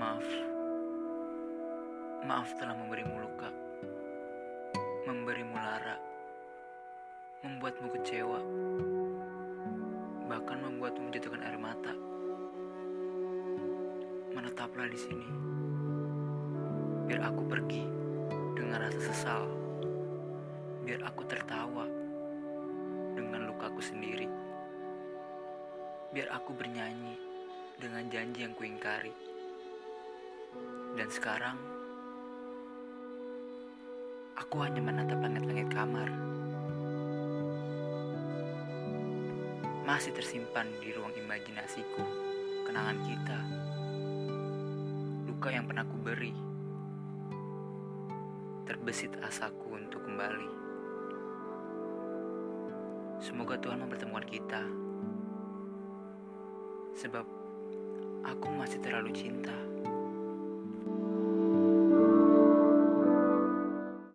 Maaf. Telah memberimu luka, memberimu lara, membuatmu kecewa, bahkan membuatmu menjatuhkan air mata. Menetaplah di sini, biar aku pergi dengan rasa sesal, biar aku tertawa dengan lukaku sendiri, biar aku bernyanyi dengan janji yang kuingkari. Dan sekarang, aku hanya menatap langit-langit kamar. Masih tersimpan di ruang imajinasiku kenangan kita. Luka yang pernah ku beri. Terbesit asaku untuk kembali. Semoga Tuhan mempertemukan kita. Sebab aku masih terlalu cinta.